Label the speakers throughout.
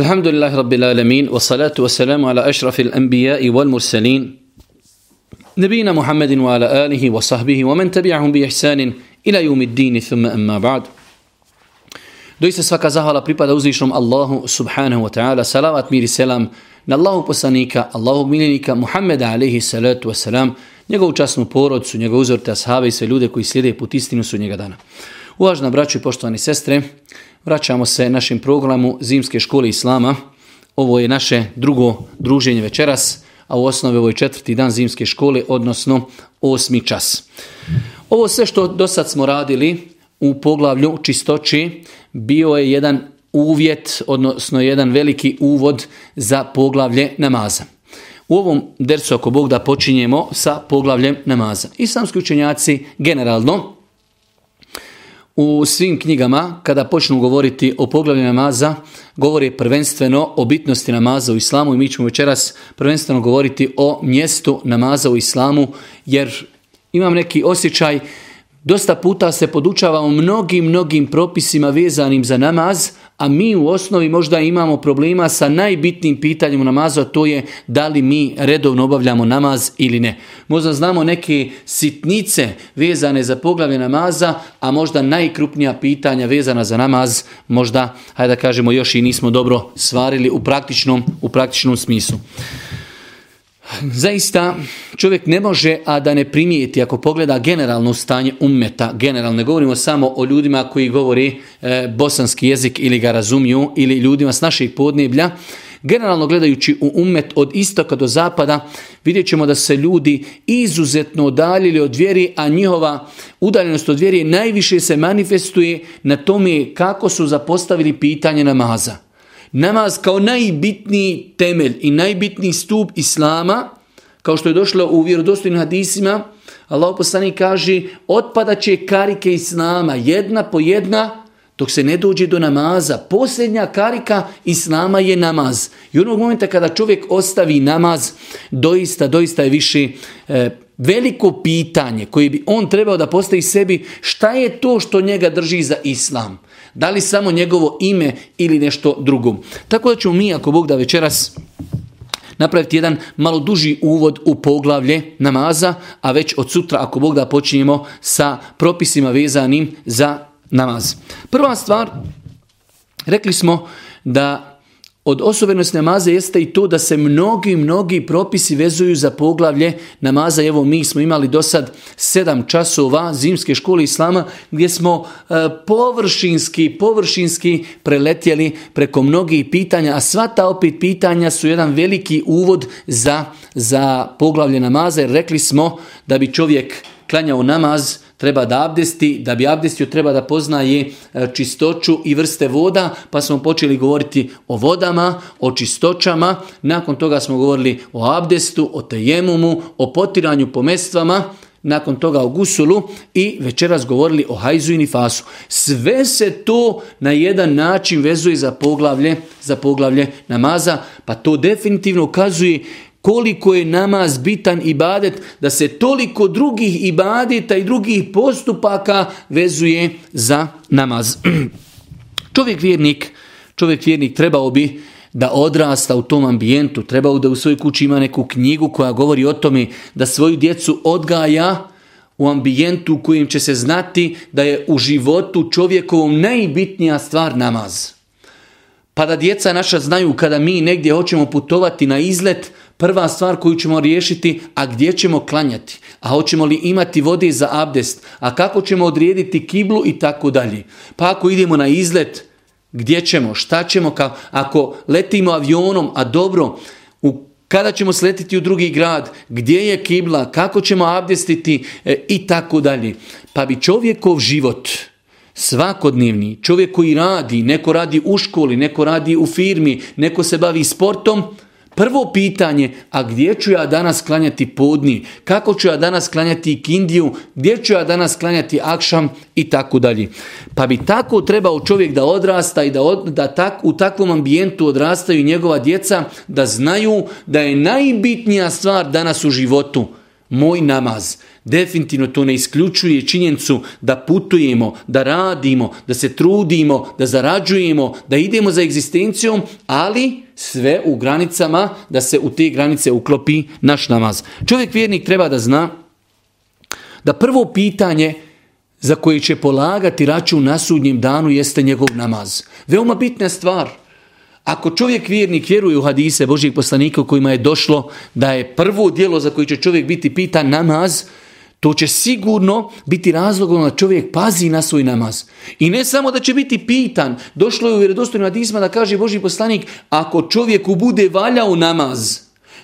Speaker 1: الحمد لله رب العالمين والصلاة والسلام على أشرف الأنبياء والمرسلين نبينا محمد وعلى آله وصحبه ومن تبعهم بإحسان إلى يوم الدين ثم أما بعد Doista svaka zahvala pripada uzvišnom Allahu subhanahu wa ta'ala. Salavat mir i selam na Allahu poslanika, Allahog miljenika Muhammeda alaihi salatu wa salam, njegovu časnu porodcu, njegovu uzorte ashave i sve ljude koji slijede put istinu su njega dana. Uvažna braću i poštovani sestre, vraćamo se našim programu Zimske škole Islama. Ovo je naše drugo druženje večeras, a u osnovi ovo je četvrti dan Zimske škole, odnosno osmi čas. Ovo sve što do sad smo radili u poglavlju čistoći bio je jedan uvjet, odnosno jedan veliki uvod za poglavlje namaza. U ovom dercu, ako Bog da počinjemo sa poglavljem namaza. Islamski učenjaci generalno u svim knjigama, kada počnu govoriti o poglavlju namaza, govori prvenstveno o bitnosti namaza u islamu i mi ćemo večeras prvenstveno govoriti o mjestu namaza u islamu, jer imam neki osjećaj, dosta puta se podučavamo mnogim, mnogim propisima vezanim za namaz, a mi u osnovi možda imamo problema sa najbitnijim pitanjem u namazu, a to je da li mi redovno obavljamo namaz ili ne. Možda znamo neke sitnice vezane za poglavlje namaza, a možda najkrupnija pitanja vezana za namaz, možda, hajde da kažemo, još i nismo dobro svarili u praktičnom, u praktičnom smislu. Zaista čovjek ne može, a da ne primijeti ako pogleda generalno stanje ummeta, generalno ne govorimo samo o ljudima koji govori e, bosanski jezik ili ga razumiju ili ljudima s naših podneblja, Generalno gledajući u ummet od istoka do zapada vidjet ćemo da se ljudi izuzetno odaljili od vjeri, a njihova udaljenost od vjeri najviše se manifestuje na tome kako su zapostavili pitanje namaza. Namaz kao najbitniji temelj i najbitniji stup Islama, kao što je došlo u vjerodostojnim hadisima, Allah poslani kaže, otpada će karike Islama jedna po jedna, dok se ne dođe do namaza. Posljednja karika Islama je namaz. I onog momenta kada čovjek ostavi namaz, doista, doista je više e, veliko pitanje koje bi on trebao da postavi sebi, šta je to što njega drži za Islam? Da li samo njegovo ime ili nešto drugo. Tako da ćemo mi, ako Bog da večeras napraviti jedan malo duži uvod u poglavlje namaza, a već od sutra, ako Bog da počinjemo sa propisima vezanim za namaz. Prva stvar, rekli smo da od osobenosti namaza jeste i to da se mnogi, mnogi propisi vezuju za poglavlje namaza. Evo mi smo imali do sad sedam časova zimske škole Islama gdje smo e, površinski, površinski preletjeli preko mnogih pitanja, a sva ta opet pitanja su jedan veliki uvod za, za poglavlje namaza jer rekli smo da bi čovjek klanjao namaz treba da abdesti, da bi abdestio treba da poznaje e, čistoću i vrste voda, pa smo počeli govoriti o vodama, o čistoćama, nakon toga smo govorili o abdestu, o tejemumu, o potiranju po mestvama, nakon toga o gusulu i večeras govorili o hajzu i nifasu. Sve se to na jedan način vezuje za poglavlje, za poglavlje namaza, pa to definitivno ukazuje koliko je namaz bitan ibadet, da se toliko drugih ibadeta i drugih postupaka vezuje za namaz. čovjek vjernik, čovjek vjernik trebao bi da odrasta u tom ambijentu, trebao da u svojoj kući ima neku knjigu koja govori o tome da svoju djecu odgaja u ambijentu u kojem će se znati da je u životu čovjekovom najbitnija stvar namaz. Pa da djeca naša znaju kada mi negdje hoćemo putovati na izlet, prva stvar koju ćemo riješiti, a gdje ćemo klanjati, a hoćemo li imati vode za abdest, a kako ćemo odrijediti kiblu i tako dalje. Pa ako idemo na izlet, gdje ćemo, šta ćemo, kao, ako letimo avionom, a dobro, u kada ćemo sletiti u drugi grad, gdje je kibla, kako ćemo abdestiti? E, i tako dalje. Pa bi čovjekov život, svakodnevni, čovjek koji radi, neko radi u školi, neko radi u firmi, neko se bavi sportom, Prvo pitanje, a gdje ću ja danas klanjati podni? Kako ću ja danas klanjati kindiju? Gdje ću ja danas klanjati akšam? I tako dalje. Pa bi tako trebao čovjek da odrasta i da, da tak, u takvom ambijentu odrastaju njegova djeca, da znaju da je najbitnija stvar danas u životu moj namaz. Definitivno to ne isključuje činjenicu da putujemo, da radimo, da se trudimo, da zarađujemo, da idemo za egzistencijom, ali sve u granicama da se u te granice uklopi naš namaz. Čovjek vjernik treba da zna da prvo pitanje za koje će polagati račun na sudnjem danu jeste njegov namaz. Veoma bitna stvar. Ako čovjek vjernik vjeruje u hadise Božijeg poslanika u kojima je došlo da je prvo dijelo za koje će čovjek biti pitan namaz, to će sigurno biti razlogom ono da čovjek pazi na svoj namaz. I ne samo da će biti pitan, došlo je u vjerodostojnim hadisma da kaže Boži poslanik, ako čovjeku bude valjao namaz,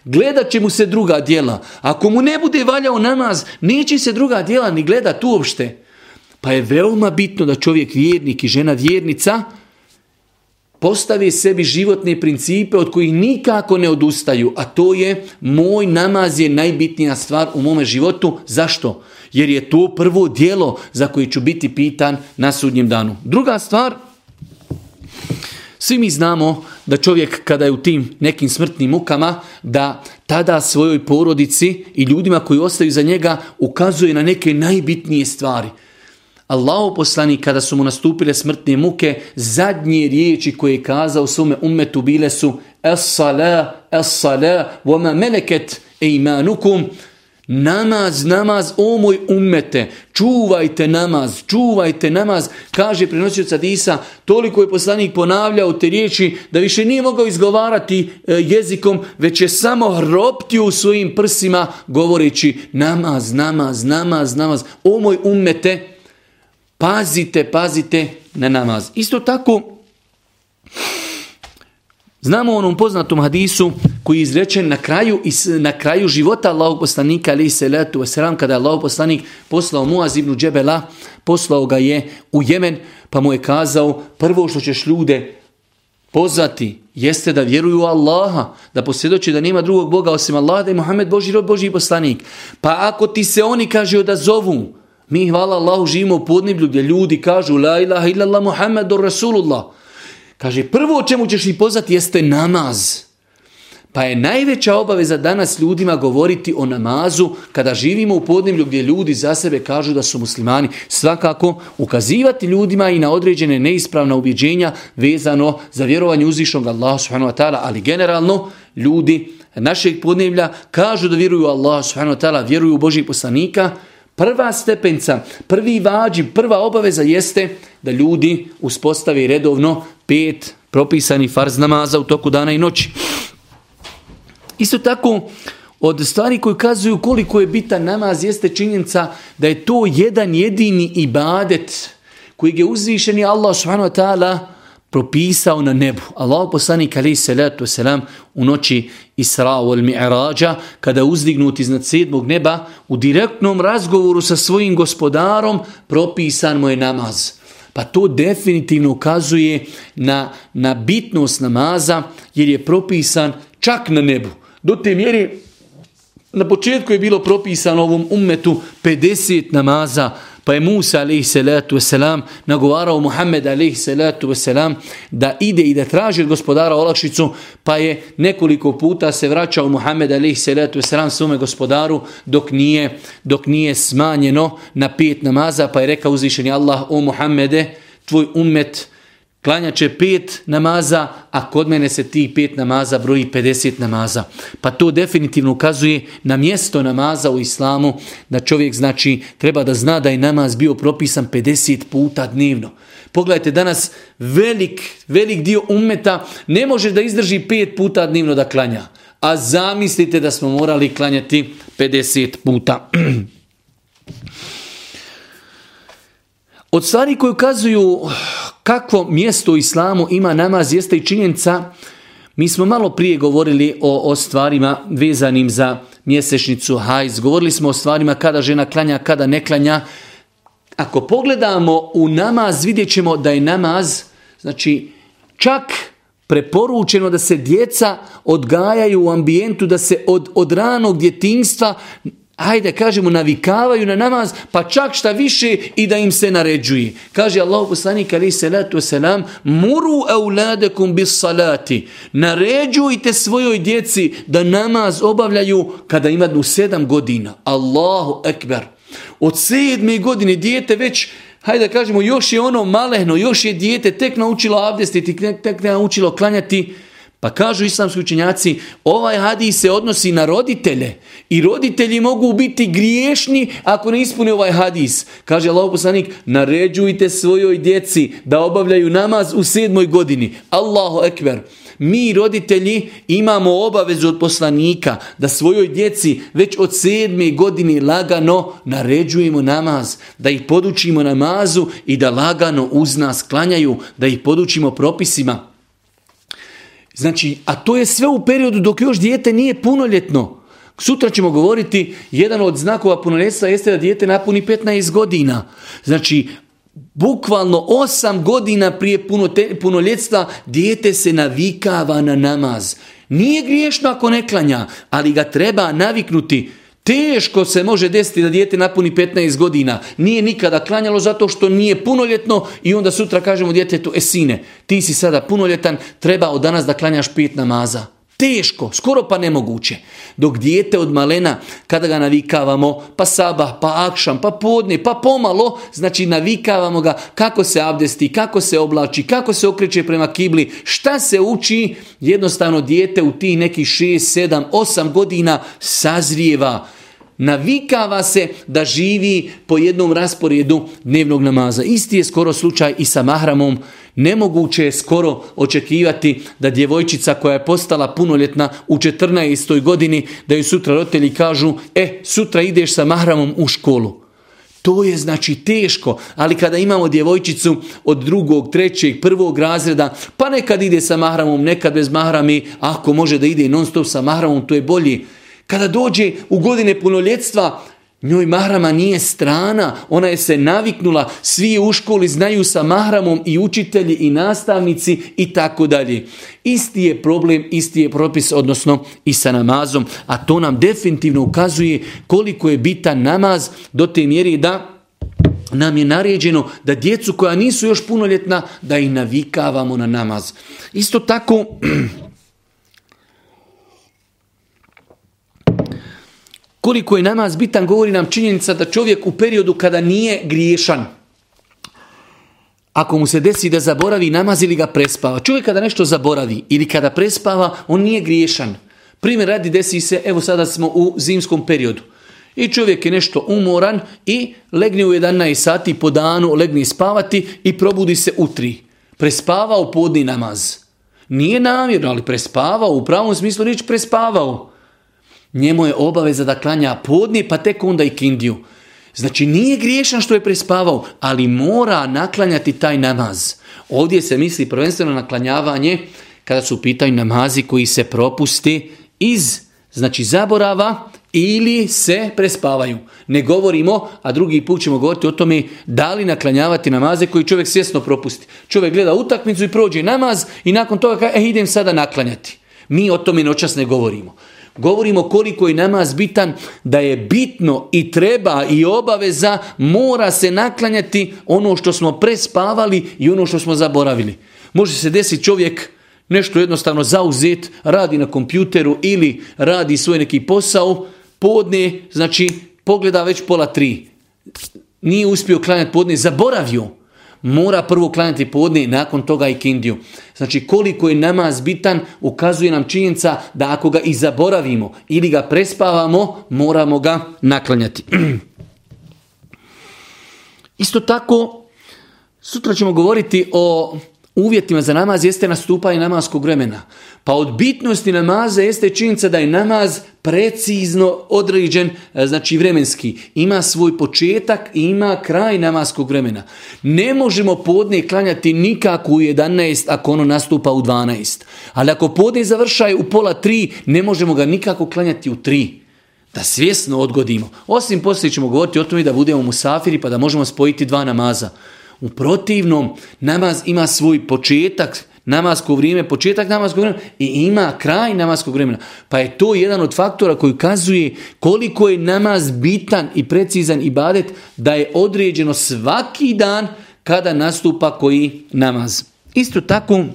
Speaker 1: gledat će mu se druga djela. Ako mu ne bude valjao namaz, neće se druga djela ni gledat uopšte. Pa je veoma bitno da čovjek vjernik i žena vjernica postavi sebi životne principe od kojih nikako ne odustaju, a to je moj namaz je najbitnija stvar u mome životu. Zašto? Jer je to prvo dijelo za koje ću biti pitan na sudnjem danu. Druga stvar, svi mi znamo da čovjek kada je u tim nekim smrtnim mukama, da tada svojoj porodici i ljudima koji ostaju za njega ukazuje na neke najbitnije stvari – Allahu poslanik kada su mu nastupile smrtne muke, zadnje riječi koje je kazao svome ummetu bile su Es-sala, es-sala, vama meleket imanukum. Namaz, namaz, o moj ummete, čuvajte namaz, čuvajte namaz, kaže prenosioc Adisa, toliko je poslanik ponavljao te riječi da više nije mogao izgovarati e, jezikom, već je samo hroptio u svojim prsima govoreći namaz, namaz, namaz, namaz, o moj ummete, Pazite, pazite na namaz. Isto tako, znamo onom poznatom hadisu koji je izrečen na kraju, na kraju života Allahog poslanika, ali se letu wasalam, kada je Allahog poslanik poslao Muaz ibn Džebela, poslao ga je u Jemen, pa mu je kazao, prvo što ćeš ljude pozvati, jeste da vjeruju u Allaha, da posvjedoči da nema drugog Boga osim Allaha, da je Muhammed Boži rob, Boži poslanik. Pa ako ti se oni kaže da zovu, mi, hvala Allahu, živimo u podniblju gdje ljudi kažu La ilaha illallah Muhammedur Rasulullah. Kaže, prvo o čemu ćeš i pozvati jeste namaz. Pa je najveća obaveza danas ljudima govoriti o namazu kada živimo u podneblju gdje ljudi za sebe kažu da su muslimani. Svakako ukazivati ljudima i na određene neispravna ubjeđenja vezano za vjerovanje uzvišnog Allaha subhanahu wa ta'ala, ali generalno ljudi našeg podneblja kažu da vjeruju Allaha subhanahu wa ta'ala, vjeruju u Božih poslanika, Prva stepenca, prvi vađi, prva obaveza jeste da ljudi uspostavi redovno pet propisani farz namaza u toku dana i noći. Isto tako, od stvari koje kazuju koliko je bitan namaz jeste činjenica da je to jedan jedini ibadet koji je uzvišeni Allah subhanahu wa ta'ala propisao na nebu. Allah poslanik alaih salatu wasalam u noći Isra wal Mi'rađa, kada uzdignut iznad sedmog neba, u direktnom razgovoru sa svojim gospodarom, propisan mu je namaz. Pa to definitivno ukazuje na, na bitnost namaza, jer je propisan čak na nebu. Do te mjeri, na početku je bilo propisano ovom ummetu 50 namaza, Pa je Musa alaihi salatu wasalam nagovarao Muhammed alaihi salatu wasalam da ide i da traži od gospodara olakšicu, pa je nekoliko puta se vraćao Muhammed alaihi salatu wasalam svome gospodaru dok nije, dok nije smanjeno na pet namaza, pa je rekao uzvišeni Allah, o Muhammede, tvoj ummet, klanja će pet namaza, a kod mene se ti pet namaza broji 50 namaza. Pa to definitivno ukazuje na mjesto namaza u islamu, da čovjek znači treba da zna da je namaz bio propisan 50 puta dnevno. Pogledajte, danas velik, velik dio umeta ne može da izdrži pet puta dnevno da klanja. A zamislite da smo morali klanjati 50 puta. Od stvari koje ukazuju kakvo mjesto u islamu ima namaz jeste i činjenica, mi smo malo prije govorili o, o stvarima vezanim za mjesečnicu hajz, govorili smo o stvarima kada žena klanja, kada ne klanja. Ako pogledamo u namaz, vidjet ćemo da je namaz, znači čak preporučeno da se djeca odgajaju u ambijentu, da se od, od ranog djetinjstva ajde kažemo navikavaju na namaz pa čak šta više i da im se naređuje. Kaže Allah poslanik ali salatu selam muru auladakum bis salati. Naređujte svojoj djeci da namaz obavljaju kada imaju sedam godina. Allahu ekber. Od sedme godine dijete već hajde da kažemo, još je ono malehno, još je dijete tek naučilo abdestiti, tek, tek naučilo klanjati, pa kažu islamski učenjaci, ovaj hadis se odnosi na roditelje i roditelji mogu biti griješni ako ne ispune ovaj hadis. Kaže Allah poslanik, naređujte svojoj djeci da obavljaju namaz u sedmoj godini. Allahu ekber. Mi roditelji imamo obavezu od poslanika da svojoj djeci već od sedme godine lagano naređujemo namaz, da ih podučimo namazu i da lagano uz nas klanjaju, da ih podučimo propisima. Znači, a to je sve u periodu dok još dijete nije punoljetno. Sutra ćemo govoriti, jedan od znakova punoljetstva jeste da dijete napuni 15 godina. Znači, bukvalno 8 godina prije punoljetstva dijete se navikava na namaz. Nije griješno ako ne klanja, ali ga treba naviknuti. Teško se može desiti da dijete napuni 15 godina. Nije nikada klanjalo zato što nije punoljetno i onda sutra kažemo djetetu, e sine, ti si sada punoljetan, treba od danas da klanjaš pet namaza. Teško, skoro pa nemoguće. Dok dijete od malena, kada ga navikavamo, pa sabah, pa akšam, pa podne, pa pomalo, znači navikavamo ga kako se abdesti, kako se oblači, kako se okreće prema kibli, šta se uči, jednostavno dijete u tih nekih 6, 7, 8 godina sazrijeva, navikava se da živi po jednom rasporedu dnevnog namaza. Isti je skoro slučaj i sa mahramom. Nemoguće je skoro očekivati da djevojčica koja je postala punoljetna u 14. godini, da ju sutra roditelji kažu, e, sutra ideš sa mahramom u školu. To je znači teško, ali kada imamo djevojčicu od drugog, trećeg, prvog razreda, pa nekad ide sa mahramom, nekad bez mahrami, ako može da ide non stop sa mahramom, to je bolji. Kada dođe u godine punoljetstva, njoj mahrama nije strana, ona je se naviknula, svi u školi znaju sa mahramom i učitelji i nastavnici i tako dalje. Isti je problem, isti je propis, odnosno i sa namazom, a to nam definitivno ukazuje koliko je bitan namaz do te mjeri da nam je naređeno da djecu koja nisu još punoljetna, da ih navikavamo na namaz. Isto tako, Koliko je namaz bitan, govori nam činjenica da čovjek u periodu kada nije griješan, ako mu se desi da zaboravi namaz ili ga prespava, čovjek kada nešto zaboravi ili kada prespava, on nije griješan. Primjer radi desi se, evo sada smo u zimskom periodu. I čovjek je nešto umoran i legne u 11 sati po danu, legne spavati i probudi se u 3. Prespavao podni namaz. Nije namjerno, ali prespavao, u pravom smislu riječ prespavao njemu je obaveza da klanja podni, pa tek onda i kindiju. Znači nije griješan što je prespavao, ali mora naklanjati taj namaz. Ovdje se misli prvenstveno naklanjavanje kada su u pitanju namazi koji se propusti iz znači zaborava ili se prespavaju. Ne govorimo, a drugi put ćemo govoriti o tome da li naklanjavati namaze koji čovjek svjesno propusti. Čovjek gleda utakmicu i prođe namaz i nakon toga kaže, e, idem sada naklanjati. Mi o tome noćas ne govorimo. Govorimo koliko je namaz bitan, da je bitno i treba i obaveza, mora se naklanjati ono što smo prespavali i ono što smo zaboravili. Može se desiti čovjek nešto jednostavno zauzet, radi na kompjuteru ili radi svoj neki posao, podne, znači pogleda već pola tri. Nije uspio klanjati podne, zaboravio mora prvo klanjati podne i nakon toga i kindiju. Znači koliko je namaz bitan ukazuje nam činjenica da ako ga i zaboravimo ili ga prespavamo, moramo ga naklanjati. Isto tako, sutra ćemo govoriti o uvjetima za namaz jeste nastupanje namaskog vremena. Pa od bitnosti namaza jeste činjenica da je namaz precizno određen, e, znači vremenski. Ima svoj početak i ima kraj namaskog vremena. Ne možemo podne klanjati nikako u 11 ako ono nastupa u 12. Ali ako podne završaje u pola 3, ne možemo ga nikako klanjati u 3 da svjesno odgodimo. Osim poslije ćemo govoriti o tome da budemo musafiri pa da možemo spojiti dva namaza. U protivnom, namaz ima svoj početak, namasko vrijeme, početak namaskog vremena i ima kraj namaskog vremena. Pa je to jedan od faktora koji ukazuje koliko je namaz bitan i precizan i badet da je određeno svaki dan kada nastupa koji namaz. Isto tako,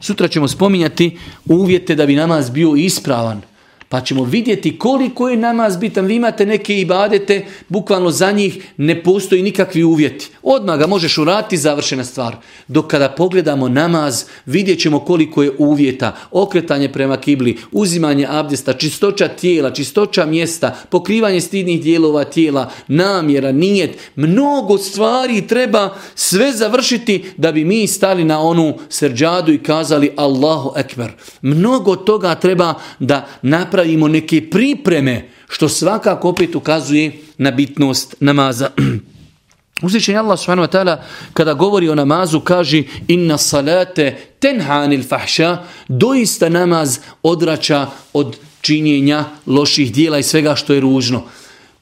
Speaker 1: sutra ćemo spominjati uvjete da bi namaz bio ispravan. Pa ćemo vidjeti koliko je namaz bitan. Vi imate neke ibadete, bukvalno za njih ne postoji nikakvi uvjeti. Odmah ga možeš urati, završena stvar. Dok kada pogledamo namaz, vidjet ćemo koliko je uvjeta. Okretanje prema kibli, uzimanje abdesta, čistoća tijela, čistoća mjesta, pokrivanje stidnih dijelova tijela, namjera, nijet. Mnogo stvari treba sve završiti da bi mi stali na onu srđadu i kazali Allahu Ekber. Mnogo toga treba da napravimo napravimo neke pripreme, što svakako opet ukazuje na bitnost namaza. Uzvišen Allah subhanahu wa ta'ala kada govori o namazu kaže inna salate tenhanil fahša doista namaz odrača od činjenja loših dijela i svega što je ružno.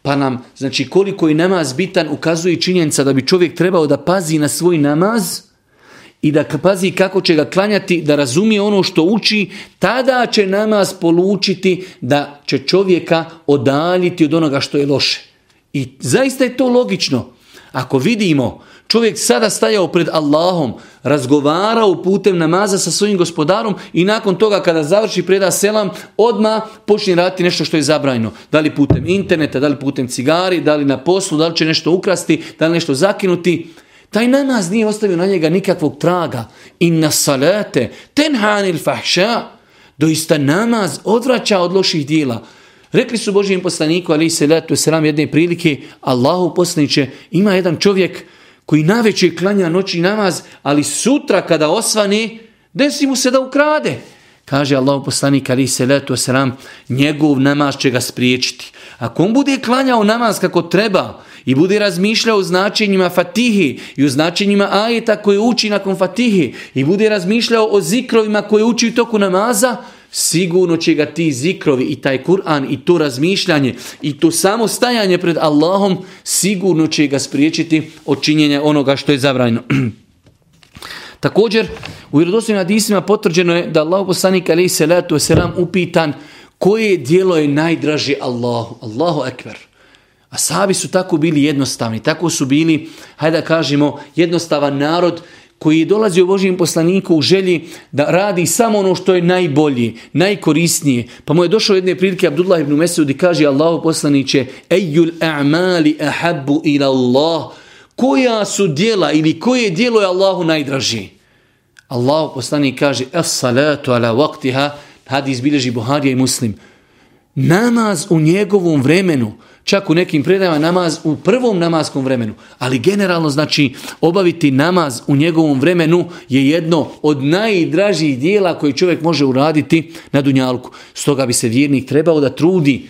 Speaker 1: Pa nam, znači koliko je namaz bitan ukazuje činjenica da bi čovjek trebao da pazi na svoj namaz i da pazi kako će ga klanjati, da razumije ono što uči, tada će namaz polučiti da će čovjeka odaljiti od onoga što je loše. I zaista je to logično. Ako vidimo, čovjek sada stajao pred Allahom, razgovarao putem namaza sa svojim gospodarom i nakon toga kada završi preda selam, odma počne raditi nešto što je zabrajno. Da li putem interneta, da li putem cigari, da li na poslu, da li će nešto ukrasti, da li nešto zakinuti. Taj namaz nije ostavio na njega nikakvog traga. Inna salate tenhanil fahša. Doista namaz odvraća od loših dijela. Rekli su Božijem poslaniku, ali i salatu selam jedne prilike, Allahu poslaniće, ima jedan čovjek koji naveće klanja noći namaz, ali sutra kada osvane, desi mu se da ukrade. Kaže Allah poslanik ali se letu selam, njegov namaz će ga spriječiti. Ako on bude klanjao namaz kako treba, i bude razmišljao o značenjima fatihi i o značenjima ajeta koje uči nakon fatihi i bude razmišljao o zikrovima koje uči u toku namaza, sigurno će ga ti zikrovi i taj Kur'an i to razmišljanje i to samo stajanje pred Allahom sigurno će ga spriječiti od činjenja onoga što je zabranjeno. Također, u vjerodostojnim hadisima potvrđeno je da Allah poslanik alejhi salatu wasalam upitan koje dijelo je najdraže Allahu. Allahu ekber. A sahabi su tako bili jednostavni, tako su bili, hajde da kažemo, jednostavan narod koji dolazi u Božijem poslaniku u želji da radi samo ono što je najbolje, najkorisnije. Pa mu je došao jedne prilike Abdullah ibn Mesud i kaže Allahu poslaniće Ejjul a'mali ahabbu ila Allah koja su dijela ili koje dijelo je Allahu najdraži? Allahu poslanik kaže as salatu ala waktiha hadis bilježi Buharija i Muslim. Namaz u njegovom vremenu, čak u nekim predajama namaz u prvom namaskom vremenu, ali generalno znači obaviti namaz u njegovom vremenu je jedno od najdražih dijela koje čovjek može uraditi na dunjalku. Stoga bi se vjernik trebao da trudi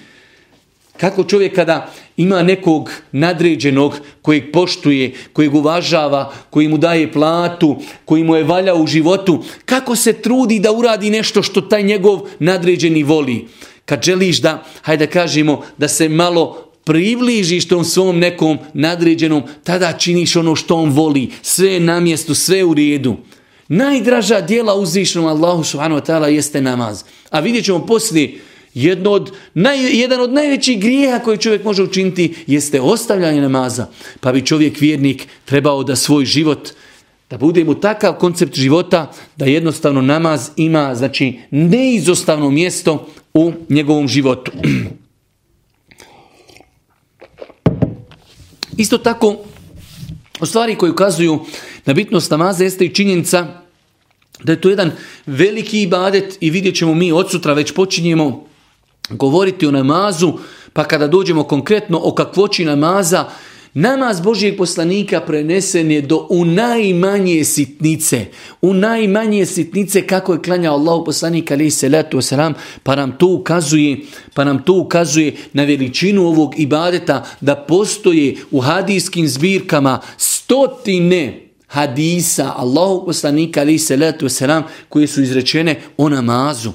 Speaker 1: kako čovjek kada ima nekog nadređenog kojeg poštuje, kojeg uvažava, koji mu daje platu, koji mu je valja u životu, kako se trudi da uradi nešto što taj njegov nadređeni voli kad želiš da, hajde da kažemo, da se malo približiš tom svom nekom nadređenom, tada činiš ono što on voli, sve na mjestu, sve u redu. Najdraža dijela uzvišnom Allahu subhanahu wa ta'ala jeste namaz. A vidjet ćemo poslije, jedno od, naj, jedan od najvećih grijeha koji čovjek može učiniti jeste ostavljanje namaza. Pa bi čovjek vjernik trebao da svoj život, da budemo takav koncept života, da jednostavno namaz ima znači neizostavno mjesto u njegovom životu. Isto tako, o stvari koji ukazuju na bitnost namaza jeste i činjenica da je to jedan veliki ibadet i vidjet ćemo mi od sutra već počinjemo govoriti o namazu, pa kada dođemo konkretno o kakvoći namaza, Namaz Božijeg poslanika prenesen je do u najmanje sitnice. U najmanje sitnice kako je klanjao Allah poslanik se salatu wasalam, pa nam to ukazuje, pa nam to ukazuje na veličinu ovog ibadeta da postoje u hadijskim zbirkama stotine hadisa Allahu poslanika se salatu wasalam koje su izrečene o namazu.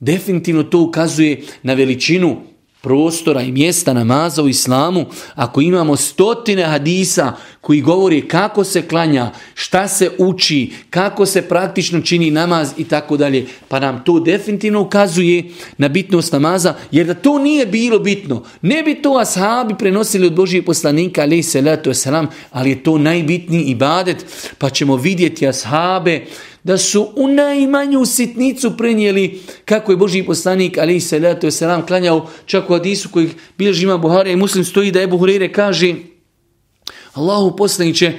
Speaker 1: Definitivno to ukazuje na veličinu prostora i mjesta namaza u islamu, ako imamo stotine hadisa koji govori kako se klanja, šta se uči, kako se praktično čini namaz i tako dalje, pa nam to definitivno ukazuje na bitnost namaza, jer da to nije bilo bitno, ne bi to ashabi prenosili od Božijeg poslanika, ali je to najbitniji ibadet, pa ćemo vidjeti ashabe, da su u najmanju sitnicu prenijeli kako je Boži poslanik ali se leto se nam klanjao čak u hadisu koji bilježi ima Buhari i muslim stoji da je Buhurire kaže Allahu poslaniće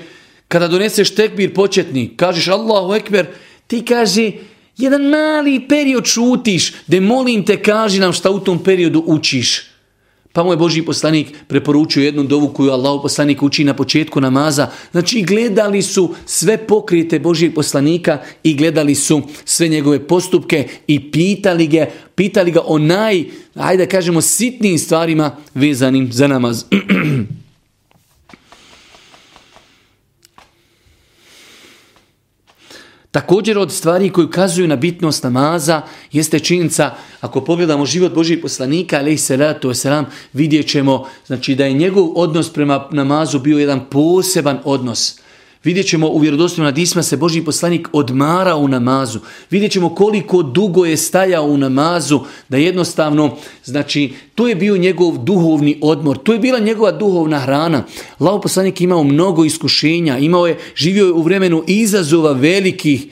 Speaker 1: kada doneseš tekbir početni kažeš Allahu ekber ti kaže jedan mali period šutiš da molim te kaži nam šta u tom periodu učiš pa mu je Boži poslanik preporučio jednu dovu koju Allah poslanik uči na početku namaza. Znači gledali su sve pokrijete Božijeg poslanika i gledali su sve njegove postupke i pitali ga, pitali ga o naj, ajde kažemo, sitnijim stvarima vezanim za namaz. Također od stvari koje ukazuju na bitnost namaza jeste činjenica, ako pogledamo život Božih poslanika, alaih salatu wasalam, vidjet ćemo znači, da je njegov odnos prema namazu bio jedan poseban odnos. Vidjet ćemo u vjerodostojnom nadisma se Boži poslanik odmara u namazu. Vidjet ćemo koliko dugo je stajao u namazu, da jednostavno, znači, to je bio njegov duhovni odmor, to je bila njegova duhovna hrana. Lao poslanik imao mnogo iskušenja, imao je, živio je u vremenu izazova velikih,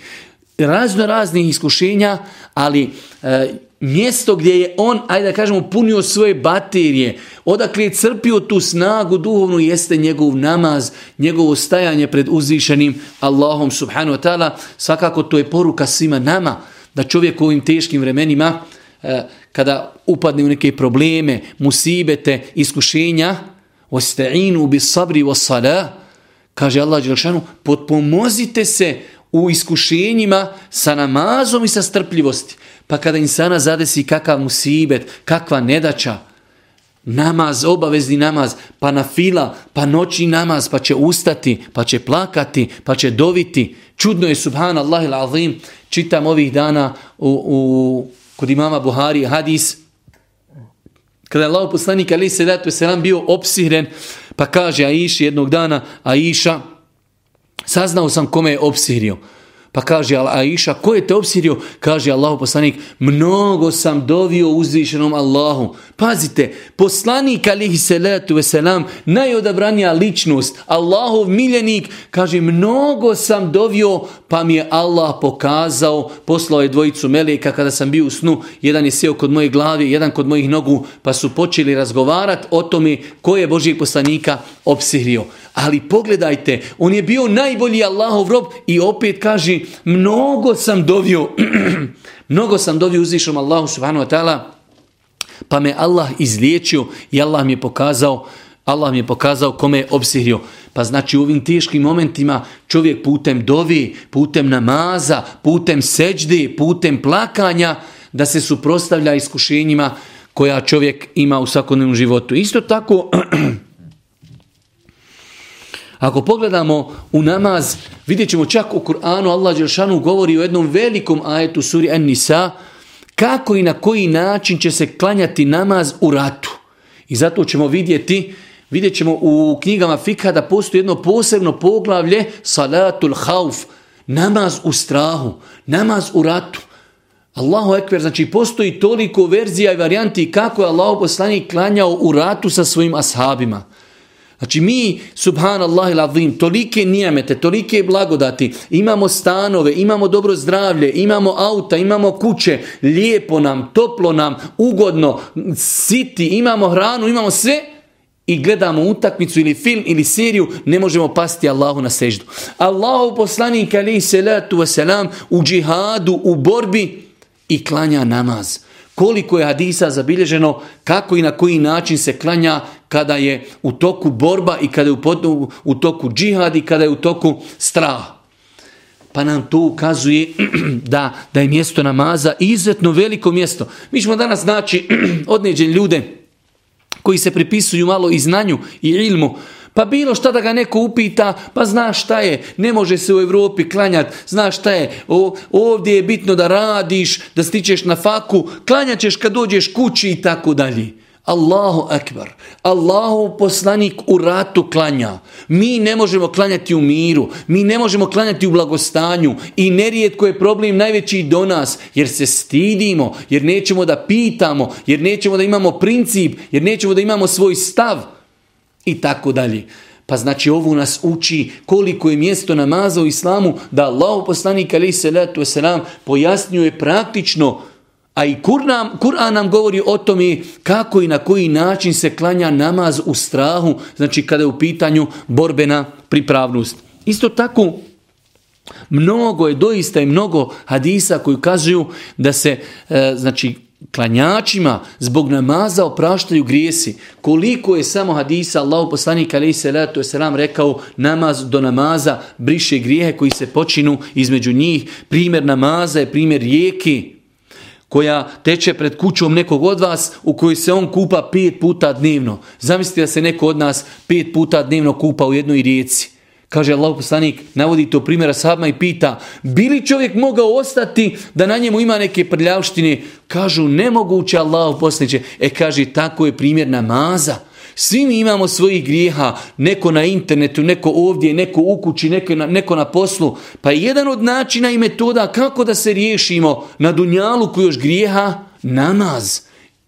Speaker 1: razno raznih iskušenja, ali e, mjesto gdje je on, ajde da kažemo, punio svoje baterije, odakle je crpio tu snagu duhovnu, jeste njegov namaz, njegovo stajanje pred uzvišenim Allahom subhanu wa ta'ala. Svakako to je poruka svima nama, da čovjek u ovim teškim vremenima, eh, kada upadne u neke probleme, musibete, iskušenja, osta'inu bi sabri wa salah, kaže Allah Đelšanu, potpomozite se u iskušenjima sa namazom i sa strpljivosti. Pa kada insana zadesi kakav musibet, kakva nedača, namaz, obavezni namaz, pa na fila, pa noći namaz, pa će ustati, pa će plakati, pa će doviti. Čudno je, subhanallah il azim, čitam ovih dana u, u, kod imama Buhari hadis, kada je Allah poslanik ali se datu se nam bio opsihren, pa kaže Aisha jednog dana, Aisha, saznao sam kome je opsihrio. Pa kaže Aisha, ko je te obsirio? Kaže Allahu poslanik, mnogo sam dovio uzvišenom Allahu. Pazite, poslanik alihi salatu veselam, najodabranija ličnost, Allahov miljenik, kaže, mnogo sam dovio, pa mi je Allah pokazao, poslao je dvojicu meleka kada sam bio u snu, jedan je sjeo kod moje glave, jedan kod mojih nogu, pa su počeli razgovarati o tome ko je Božijeg poslanika obsirio. Ali pogledajte, on je bio najbolji Allahov rob i opet kaže, mnogo sam dovio, mnogo sam dovio uzvišom Allahu subhanahu wa ta'ala, pa me Allah izliječio i Allah mi je pokazao, Allah mi je pokazao kome je obsihrio. Pa znači u ovim teškim momentima čovjek putem dovi, putem namaza, putem seđde, putem plakanja, da se suprostavlja iskušenjima koja čovjek ima u svakodnevnom životu. Isto tako, Ako pogledamo u namaz, vidjet ćemo čak u Kur'anu, Allah Đelšanu govori o jednom velikom ajetu suri An-Nisa, kako i na koji način će se klanjati namaz u ratu. I zato ćemo vidjeti, vidjet ćemo u knjigama Fikha da postoji jedno posebno poglavlje, Salatul Hauf, namaz u strahu, namaz u ratu. Allahu ekber, znači postoji toliko verzija i varijanti kako je Allah poslanik klanjao u ratu sa svojim ashabima. Znači mi, subhanallah il tolike nijemete, tolike blagodati, imamo stanove, imamo dobro zdravlje, imamo auta, imamo kuće, lijepo nam, toplo nam, ugodno, siti, imamo hranu, imamo sve i gledamo utakmicu ili film ili seriju, ne možemo pasti Allahu na seždu. Allahu poslanik alaih salatu wasalam u džihadu, u borbi i klanja namaz koliko je hadisa zabilježeno, kako i na koji način se klanja kada je u toku borba i kada je u, u toku džihad i kada je u toku strah. Pa nam to ukazuje da, da je mjesto namaza izuzetno veliko mjesto. Mi ćemo danas znači odneđen ljude koji se pripisuju malo i znanju i ilmu, pa bilo šta da ga neko upita, pa znaš šta je, ne može se u Evropi klanjati, znaš šta je, o, ovdje je bitno da radiš, da stičeš na faku, klanjaćeš kad dođeš kući i tako dalje. Allahu akbar. Allahu poslanik u ratu klanja. Mi ne možemo klanjati u miru. Mi ne možemo klanjati u blagostanju. I nerijetko je problem najveći do nas. Jer se stidimo. Jer nećemo da pitamo. Jer nećemo da imamo princip. Jer nećemo da imamo svoj stav. I tako dalje. Pa znači ovo nas uči koliko je mjesto namaza u islamu da Allah poslanik alaih salatu wasalam pojasnjuje praktično a i Kur'an, Kur'an nam govori o tome kako i na koji način se klanja namaz u strahu, znači kada je u pitanju borbena pripravnost. Isto tako, mnogo je, doista je mnogo hadisa koji kazuju da se, e, znači, klanjačima zbog namaza opraštaju grijesi. Koliko je samo hadisa Allahu poslanik alejhi salatu vesselam rekao namaz do namaza briše grijehe koji se počinu između njih. Primjer namaza je primjer rijeke koja teče pred kućom nekog od vas u kojoj se on kupa pet puta dnevno. Zamislite da se neko od nas pet puta dnevno kupa u jednoj rijeci. Kaže Allah poslanik, navodi to primjera sahabima i pita, bili čovjek mogao ostati da na njemu ima neke prljavštine? Kažu, nemoguće Allah poslaniće. E kaže, tako je primjer namaza. Svi mi imamo svojih grijeha, neko na internetu, neko ovdje, neko u kući, neko na, neko na poslu. Pa jedan od načina i metoda kako da se riješimo na dunjalu koji još grijeha, namaz.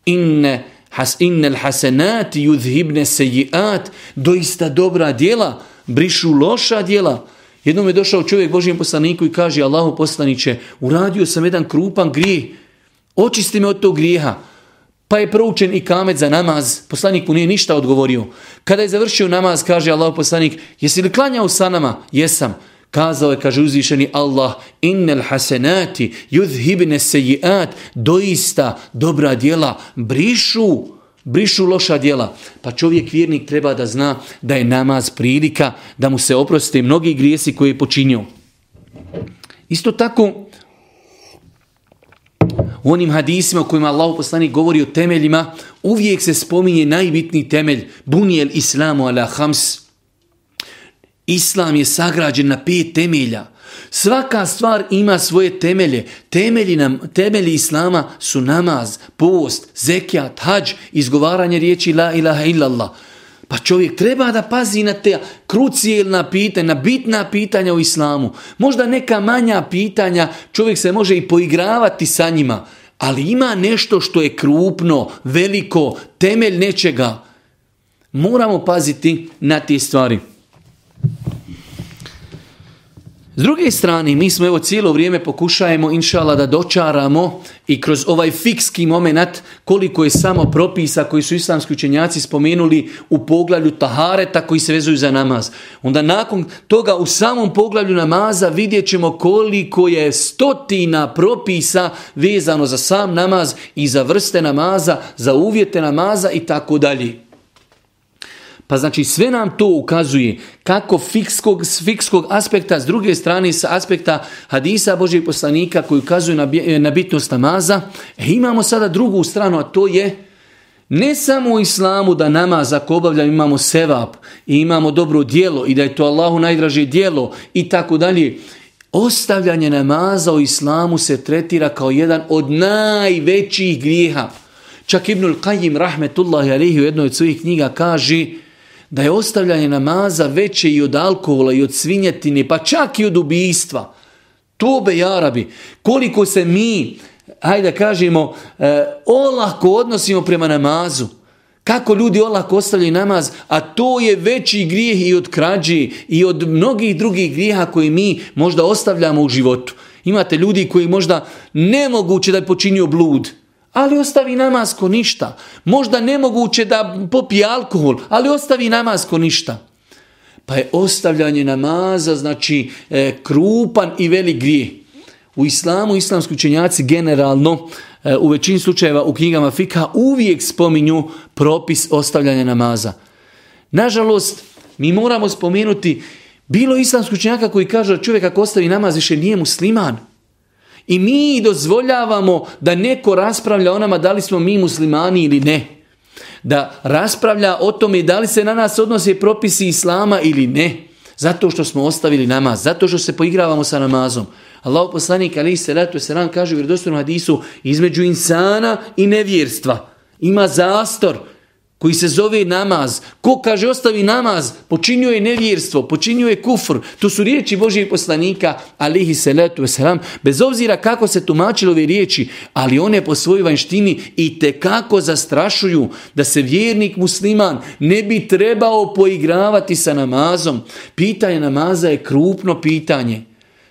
Speaker 1: Inne, has, innel hasenati yudhibne sejiat, doista dobra djela, brišu loša djela. Jednom je došao čovjek Božijem poslaniku i kaže Allahu poslaniće, uradio sam jedan krupan grijeh, očisti me od tog grijeha. Pa je proučen i kamet za namaz, poslanik mu nije ništa odgovorio. Kada je završio namaz, kaže Allah poslanik, jesi li klanjao sa nama? Jesam. Kazao je, kaže uzvišeni Allah, innel hasenati, yudhibne sejiat, doista dobra djela, brišu brišu loša djela. Pa čovjek vjernik treba da zna da je namaz prilika da mu se oproste mnogi grijesi koje je počinio. Isto tako, u onim hadisima u kojima Allah poslanik govori o temeljima, uvijek se spominje najbitniji temelj, bunijel islamu ala hams. Islam je sagrađen na pet temelja. Svaka stvar ima svoje temelje. Temelji, nam, temelji islama su namaz, post, zekijat, hađ, izgovaranje riječi la ilaha illallah. Pa čovjek treba da pazi na te krucijelna pitanja, na bitna pitanja u islamu. Možda neka manja pitanja, čovjek se može i poigravati sa njima, ali ima nešto što je krupno, veliko, temelj nečega. Moramo paziti na te stvari. S druge strane, mi smo evo cijelo vrijeme pokušajemo, inšala, da dočaramo i kroz ovaj fikski moment koliko je samo propisa koji su islamski učenjaci spomenuli u poglavlju tahareta koji se vezuju za namaz. Onda nakon toga u samom poglavlju namaza vidjet ćemo koliko je stotina propisa vezano za sam namaz i za vrste namaza, za uvjete namaza i tako dalje. Pa znači sve nam to ukazuje kako fikskog, s fikskog aspekta, s druge strane sa aspekta hadisa Božih poslanika koji ukazuju na, na bitnost namaza, e, imamo sada drugu stranu, a to je ne samo u islamu da namaz ako obavljamo imamo sevap i imamo dobro dijelo i da je to Allahu najdraže dijelo i tako dalje. Ostavljanje namaza u islamu se tretira kao jedan od najvećih grijeha. Čak Ibnul Qajim rahmetullahi alihi u jednoj od svojih knjiga kaže da je ostavljanje namaza veće i od alkohola i od svinjetine, pa čak i od ubijstva. Tobe jarabi, koliko se mi, hajde da kažemo, e, olako odnosimo prema namazu. Kako ljudi olako ostavljaju namaz, a to je veći grijeh i od krađe i od mnogih drugih grijeha koje mi možda ostavljamo u životu. Imate ljudi koji možda nemoguće da je počinio blud, ali ostavi namaz ko ništa. Možda nemoguće da popi alkohol, ali ostavi namaz ko ništa. Pa je ostavljanje namaza, znači e, krupan i velik grijeh. U islamu, islamski učenjaci generalno, e, u većini slučajeva u knjigama Fika, uvijek spominju propis ostavljanja namaza. Nažalost, mi moramo spomenuti, bilo islamski učenjaka koji kaže da čovjek ako ostavi namaz više nije musliman. I mi dozvoljavamo da neko raspravlja o nama da li smo mi muslimani ili ne. Da raspravlja o tome da li se na nas odnose propisi islama ili ne. Zato što smo ostavili namaz, zato što se poigravamo sa namazom. Allah poslanik ali se ratu se nam kaže u vjerodostojnom hadisu između insana i nevjerstva. ima zastor koji se zove namaz. Ko kaže ostavi namaz, počinio je nevjerstvo, počinio je kufr. To su riječi Božijeg poslanika, alihi salatu wasalam, bez obzira kako se tumačilo ove riječi, ali one po svojoj vanštini i te kako zastrašuju da se vjernik musliman ne bi trebao poigravati sa namazom. Pitanje namaza je krupno pitanje.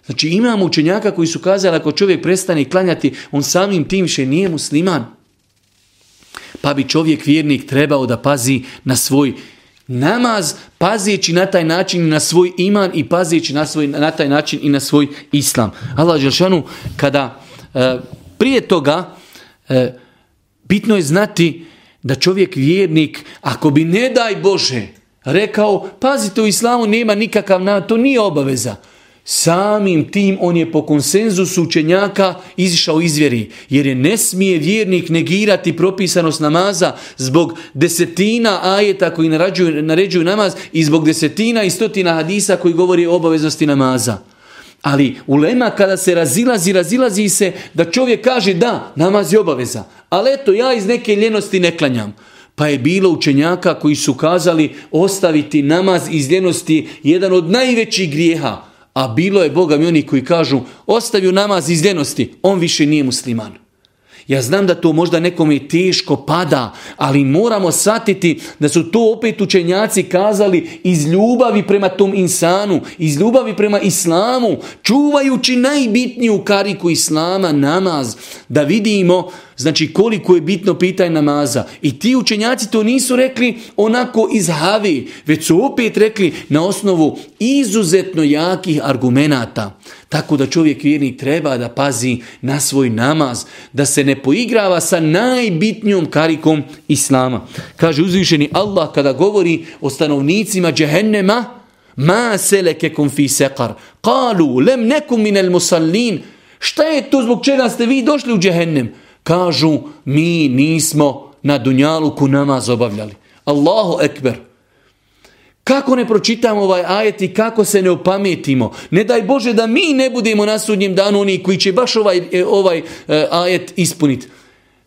Speaker 1: Znači imamo učenjaka koji su kazali ako čovjek prestane klanjati, on samim tim še nije musliman pa bi čovjek vjernik trebao da pazi na svoj namaz, pazijeći na taj način na svoj iman i pazijeći na, svoj, na taj način i na svoj islam. Allah Želšanu, kada e, prije toga e, bitno je znati da čovjek vjernik, ako bi ne daj Bože rekao, pazite u islamu nema nikakav namaz, to nije obaveza. Samim tim on je po konsenzusu učenjaka izišao iz vjeri, jer je ne smije vjernik negirati propisanost namaza zbog desetina ajeta koji naređuju, naređuju namaz i zbog desetina i stotina hadisa koji govori o obaveznosti namaza. Ali ulema kada se razilazi, razilazi se da čovjek kaže da, namaz je obaveza, ali eto ja iz neke ljenosti ne klanjam. Pa je bilo učenjaka koji su kazali ostaviti namaz iz ljenosti jedan od najvećih grijeha. A bilo je Boga mi oni koji kažu ostavio namaz iz ljenosti, on više nije musliman. Ja znam da to možda nekom je teško pada, ali moramo shvatiti da su to opet učenjaci kazali iz ljubavi prema tom insanu, iz ljubavi prema islamu, čuvajući najbitniju kariku islama, namaz, da vidimo Znači koliko je bitno pitanje namaza. I ti učenjaci to nisu rekli onako iz havi, već su opet rekli na osnovu izuzetno jakih argumenata. Tako da čovjek vjernik treba da pazi na svoj namaz, da se ne poigrava sa najbitnijom karikom Islama. Kaže uzvišeni Allah kada govori o stanovnicima džehennema, ma selekekum fi sekar, kalu lem nekum minel musallin, šta je to zbog čega ste vi došli u džehennem? Kažu, mi nismo na Dunjaluku namaz obavljali. Allahu ekber. Kako ne pročitamo ovaj ajet i kako se ne opametimo? Ne daj Bože da mi ne budemo na sudnjem danu oni koji će baš ovaj, e, ovaj e, ajet ispuniti.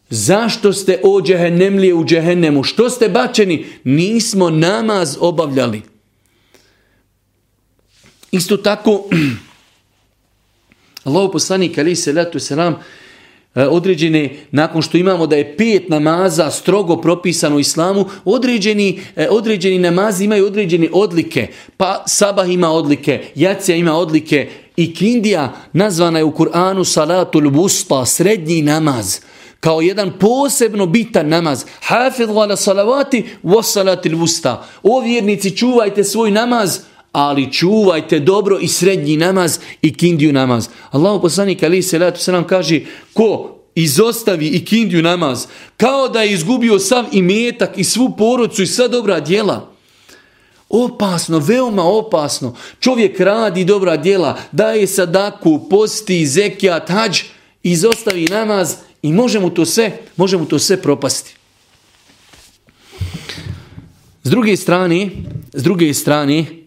Speaker 1: Zašto ste o džehennemlije u džehennemu? Što ste bačeni? Nismo namaz obavljali. Isto tako, Allah poslanik ali se letu selam E, određene, nakon što imamo da je pet namaza strogo propisano u islamu, određeni, e, određeni namazi imaju određene odlike. Pa sabah ima odlike, jacija ima odlike i kindija nazvana je u Kur'anu salatul busta, srednji namaz kao jedan posebno bitan namaz. Hafidhu ala salavati wa salatil busta. O vjernici, čuvajte svoj namaz, ali čuvajte dobro i srednji namaz i kindiju namaz. Allahu poslanik ali se letu se nam kaže ko izostavi i kindiju namaz kao da je izgubio sav imetak i svu porodcu i sva dobra djela. Opasno, veoma opasno. Čovjek radi dobra djela, daje sadaku, posti, zekijat, hađ, izostavi namaz i može mu to sve, može mu to sve propasti. S druge strane, s druge strane,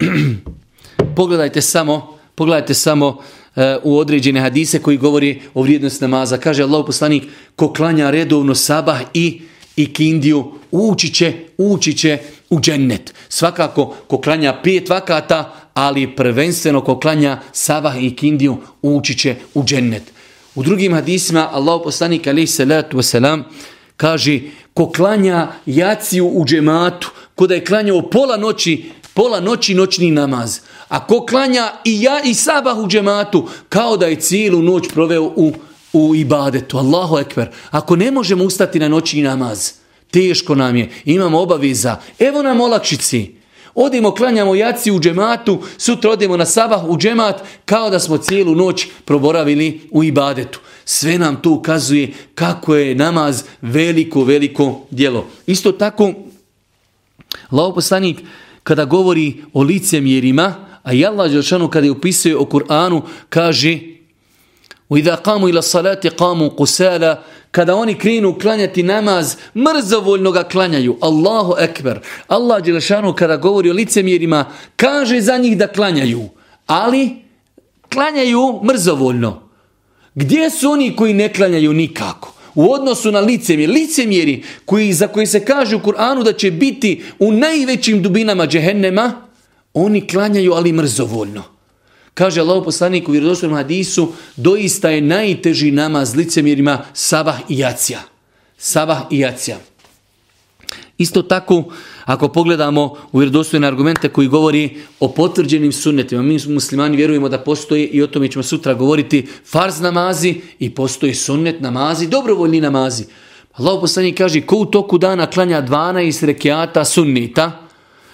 Speaker 1: pogledajte samo, pogledajte samo e, u određene hadise koji govori o vrijednosti namaza. Kaže Allah poslanik, ko klanja redovno sabah i, i kindiju, ući će, ući će u džennet. Svakako, ko klanja pet vakata, ali prvenstveno ko klanja sabah i kindiju, ući će u džennet. U drugim hadisima, Allah poslanik, alaih salatu wasalam, kaže, ko klanja jaciju u džematu, ko da je klanjao pola noći, pola noći noćni namaz. A ko klanja i ja i sabah u džematu, kao da je cijelu noć proveo u, u ibadetu. Allahu ekber. Ako ne možemo ustati na noćni namaz, teško nam je, imamo obaveza, evo nam olakšici. Odimo, klanjamo jaci u džematu, sutra odemo na sabah u džemat, kao da smo cijelu noć proboravili u ibadetu. Sve nam to ukazuje kako je namaz veliko, veliko djelo. Isto tako, lao poslanik, kada govori o licemjerima, a i Allah Đelšanu kada je upisuje o Kur'anu, kaže وَإِذَا قَامُوا إِلَى الصَّلَاةِ قَامُوا قُسَالًا Kada oni krenu klanjati namaz, mrzovoljno ga klanjaju. Allahu ekber. Allah Đelšanu kada govori o licemjerima, kaže za njih da klanjaju. Ali, klanjaju mrzovoljno. Gdje su oni koji ne klanjaju nikako? U odnosu na licemjeri, licemjeri koji, za koji se kaže u Kur'anu da će biti u najvećim dubinama džehennema, oni klanjaju ali mrzovoljno. Kaže Allah poslanik u vjerodostojnom hadisu, doista je najteži namaz licemjerima sabah i jacija. Sabah i jacija. Isto tako, ako pogledamo u vjerodostojne argumente koji govori o potvrđenim sunnetima, mi muslimani vjerujemo da postoji i o tome ćemo sutra govoriti farz namazi i postoji sunnet namazi, dobrovoljni namazi. Allah poslanji kaže ko u toku dana klanja 12 rekiata sunnita,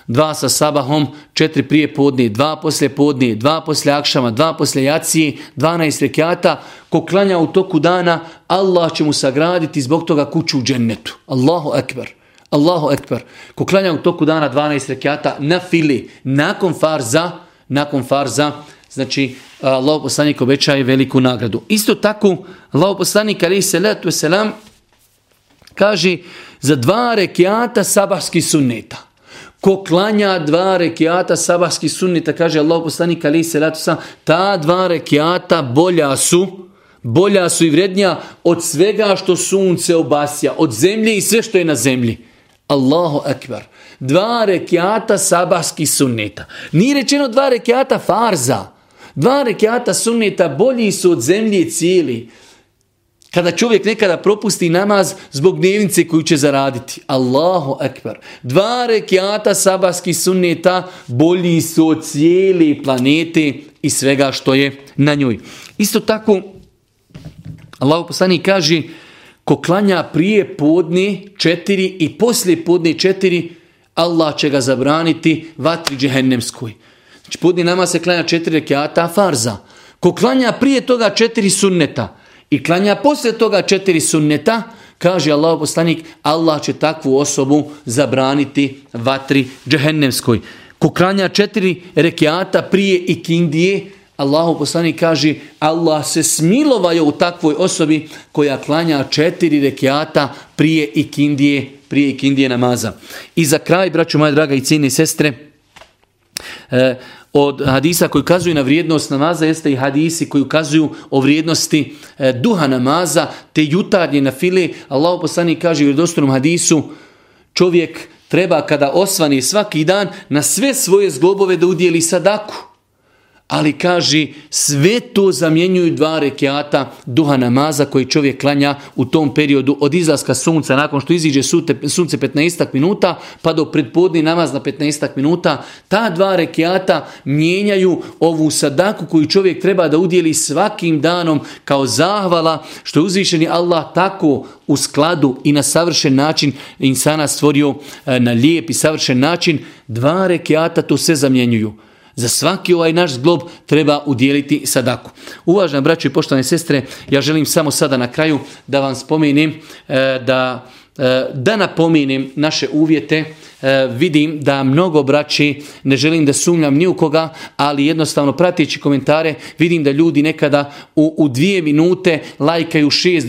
Speaker 1: dva sa sabahom, četiri prije podne, dva poslije podne, dva poslije akšama, dva poslije jacije, 12 rekiata, ko klanja u toku dana, Allah će mu sagraditi zbog toga kuću u džennetu. Allahu akbar. Allahu ekber. Ko klanja u toku dana 12 rekiata na fili, nakon farza, nakon farza, znači Allah poslanik obećaje veliku nagradu. Isto tako, Allah poslanik ali se letu selam kaže za dva rekiata sabahski sunneta. Ko klanja dva rekiata sabahski sunneta, kaže Allah poslanik ali se letu selam, ta dva rekiata bolja su, bolja su i vrednija od svega što sunce obasja, od zemlje i sve što je na zemlji. Allahu akbar. Dva rekiata sabahski sunneta. Nije rečeno dva rekiata farza. Dva rekiata sunneta bolji su od zemlje cijeli. Kada čovjek nekada propusti namaz zbog dnevnice koju će zaraditi. Allahu akbar. Dva rekiata sabahski sunneta bolji su od cijeli planete i svega što je na njoj. Isto tako, Allahu poslani kaže Ko klanja prije podne četiri i poslije podne četiri, Allah će ga zabraniti vatri džehennemskoj. Znači podne nama se klanja četiri rekiata farza. Ko klanja prije toga četiri sunneta i klanja poslije toga četiri sunneta, kaže Allah poslanik, Allah će takvu osobu zabraniti vatri džehennemskoj. Ko klanja četiri rekiata prije i Allahu poslanik kaže Allah se smilovaju u takvoj osobi koja klanja četiri rekiata prije ikindije, prije ikindije namaza. I za kraj, braću moja draga i cijene sestre, eh, od hadisa koji ukazuju na vrijednost namaza jeste i hadisi koji ukazuju o vrijednosti eh, duha namaza te jutarnje na file. Allahu poslanik kaže u vjerodostojnom hadisu čovjek treba kada osvani svaki dan na sve svoje zglobove da udjeli sadaku. Ali kaže, sve to zamjenjuju dva rekiata duha namaza koji čovjek klanja u tom periodu od izlaska sunca, nakon što iziđe sunce 15 minuta, pa do predpodni namaz na 15 minuta. Ta dva rekiata mijenjaju ovu sadaku koju čovjek treba da udjeli svakim danom kao zahvala što je uzvišeni Allah tako u skladu i na savršen način insana stvorio e, na lijep i savršen način. Dva rekiata to se zamjenjuju. Za svaki ovaj naš zglob treba udjeliti sadaku. Uvažena braćo i poštovane sestre, ja želim samo sada na kraju da vam spomenem e, da, e, da napomenem naše uvjete E, vidim da mnogo braći, ne želim da sumnjam ni u koga, ali jednostavno pratići komentare, vidim da ljudi nekada u, u dvije minute lajkaju šest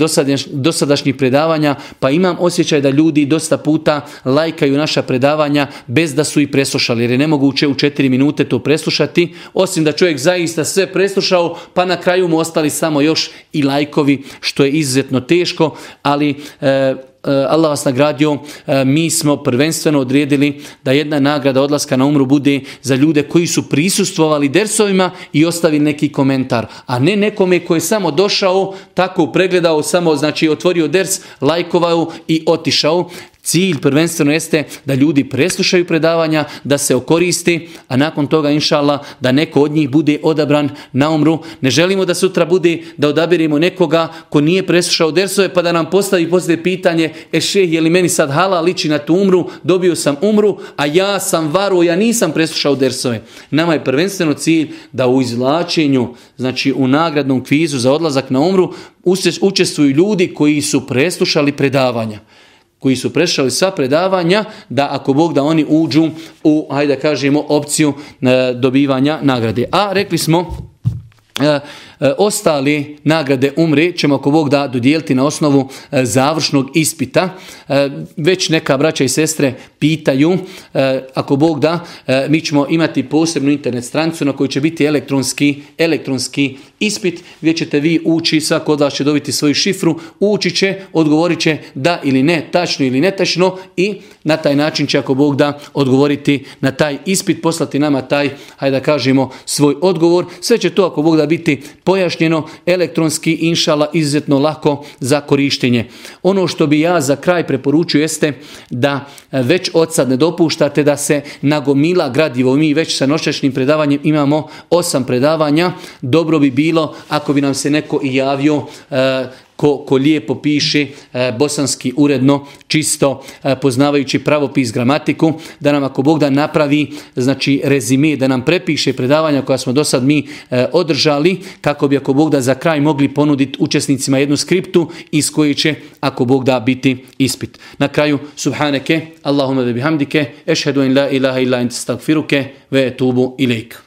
Speaker 1: dosadašnjih predavanja, pa imam osjećaj da ljudi dosta puta lajkaju naša predavanja bez da su i preslušali, jer je nemoguće u četiri minute to preslušati, osim da čovjek zaista sve preslušao, pa na kraju mu ostali samo još i lajkovi, što je izuzetno teško, ali e, E, Allah vas nagradio, e, mi smo prvenstveno odredili da jedna nagrada odlaska na umru bude za ljude koji su prisustvovali dersovima i ostavili neki komentar, a ne nekome koji je samo došao, tako pregledao, samo znači otvorio ders, lajkovao i otišao. Cilj prvenstveno jeste da ljudi preslušaju predavanja, da se okoristi, a nakon toga, inšala, da neko od njih bude odabran na umru. Ne želimo da sutra bude da odabirimo nekoga ko nije preslušao dersove, pa da nam postavi poslije pitanje, e šeh, je li meni sad hala liči na tu umru, dobio sam umru, a ja sam varu, ja nisam preslušao dersove. Nama je prvenstveno cilj da u izvlačenju, znači u nagradnom kvizu za odlazak na umru, učestvuju ljudi koji su preslušali predavanja koji su prešali sva predavanja, da ako Bog da oni uđu u, hajde da kažemo, opciju e, dobivanja nagrade. A rekli smo, e, E, E, ostali nagrade umre ćemo ako Bog da dodijeliti na osnovu e, završnog ispita. E, već neka braća i sestre pitaju, ako Bog da, mi ćemo imati posebnu internet stranicu na kojoj će biti elektronski, elektronski ispit gdje ćete vi ući, svako od vas će dobiti svoju šifru, ući će, odgovorit će da ili ne, tačno ili netačno i na taj način će ako Bog da odgovoriti na taj ispit, poslati nama taj, hajde da kažemo, svoj odgovor. Sve će to ako Bog da biti pojašnjeno elektronski, inšala, izuzetno lako za korištenje. Ono što bi ja za kraj preporučio jeste da već od sad ne dopuštate da se nagomila gradivo. Mi već sa noćašnjim predavanjem imamo osam predavanja. Dobro bi bilo ako bi nam se neko i javio e, ko, ko lijepo piše e, bosanski uredno, čisto e, poznavajući pravopis gramatiku, da nam ako Bog da napravi znači rezime, da nam prepiše predavanja koja smo do sad mi e, održali, kako bi ako Bog da za kraj mogli ponuditi učesnicima jednu skriptu iz koje će ako Bog da biti ispit. Na kraju, subhaneke, Allahumma ve bihamdike, ešhedu in la ilaha illa in stagfiruke, ve etubu ilike.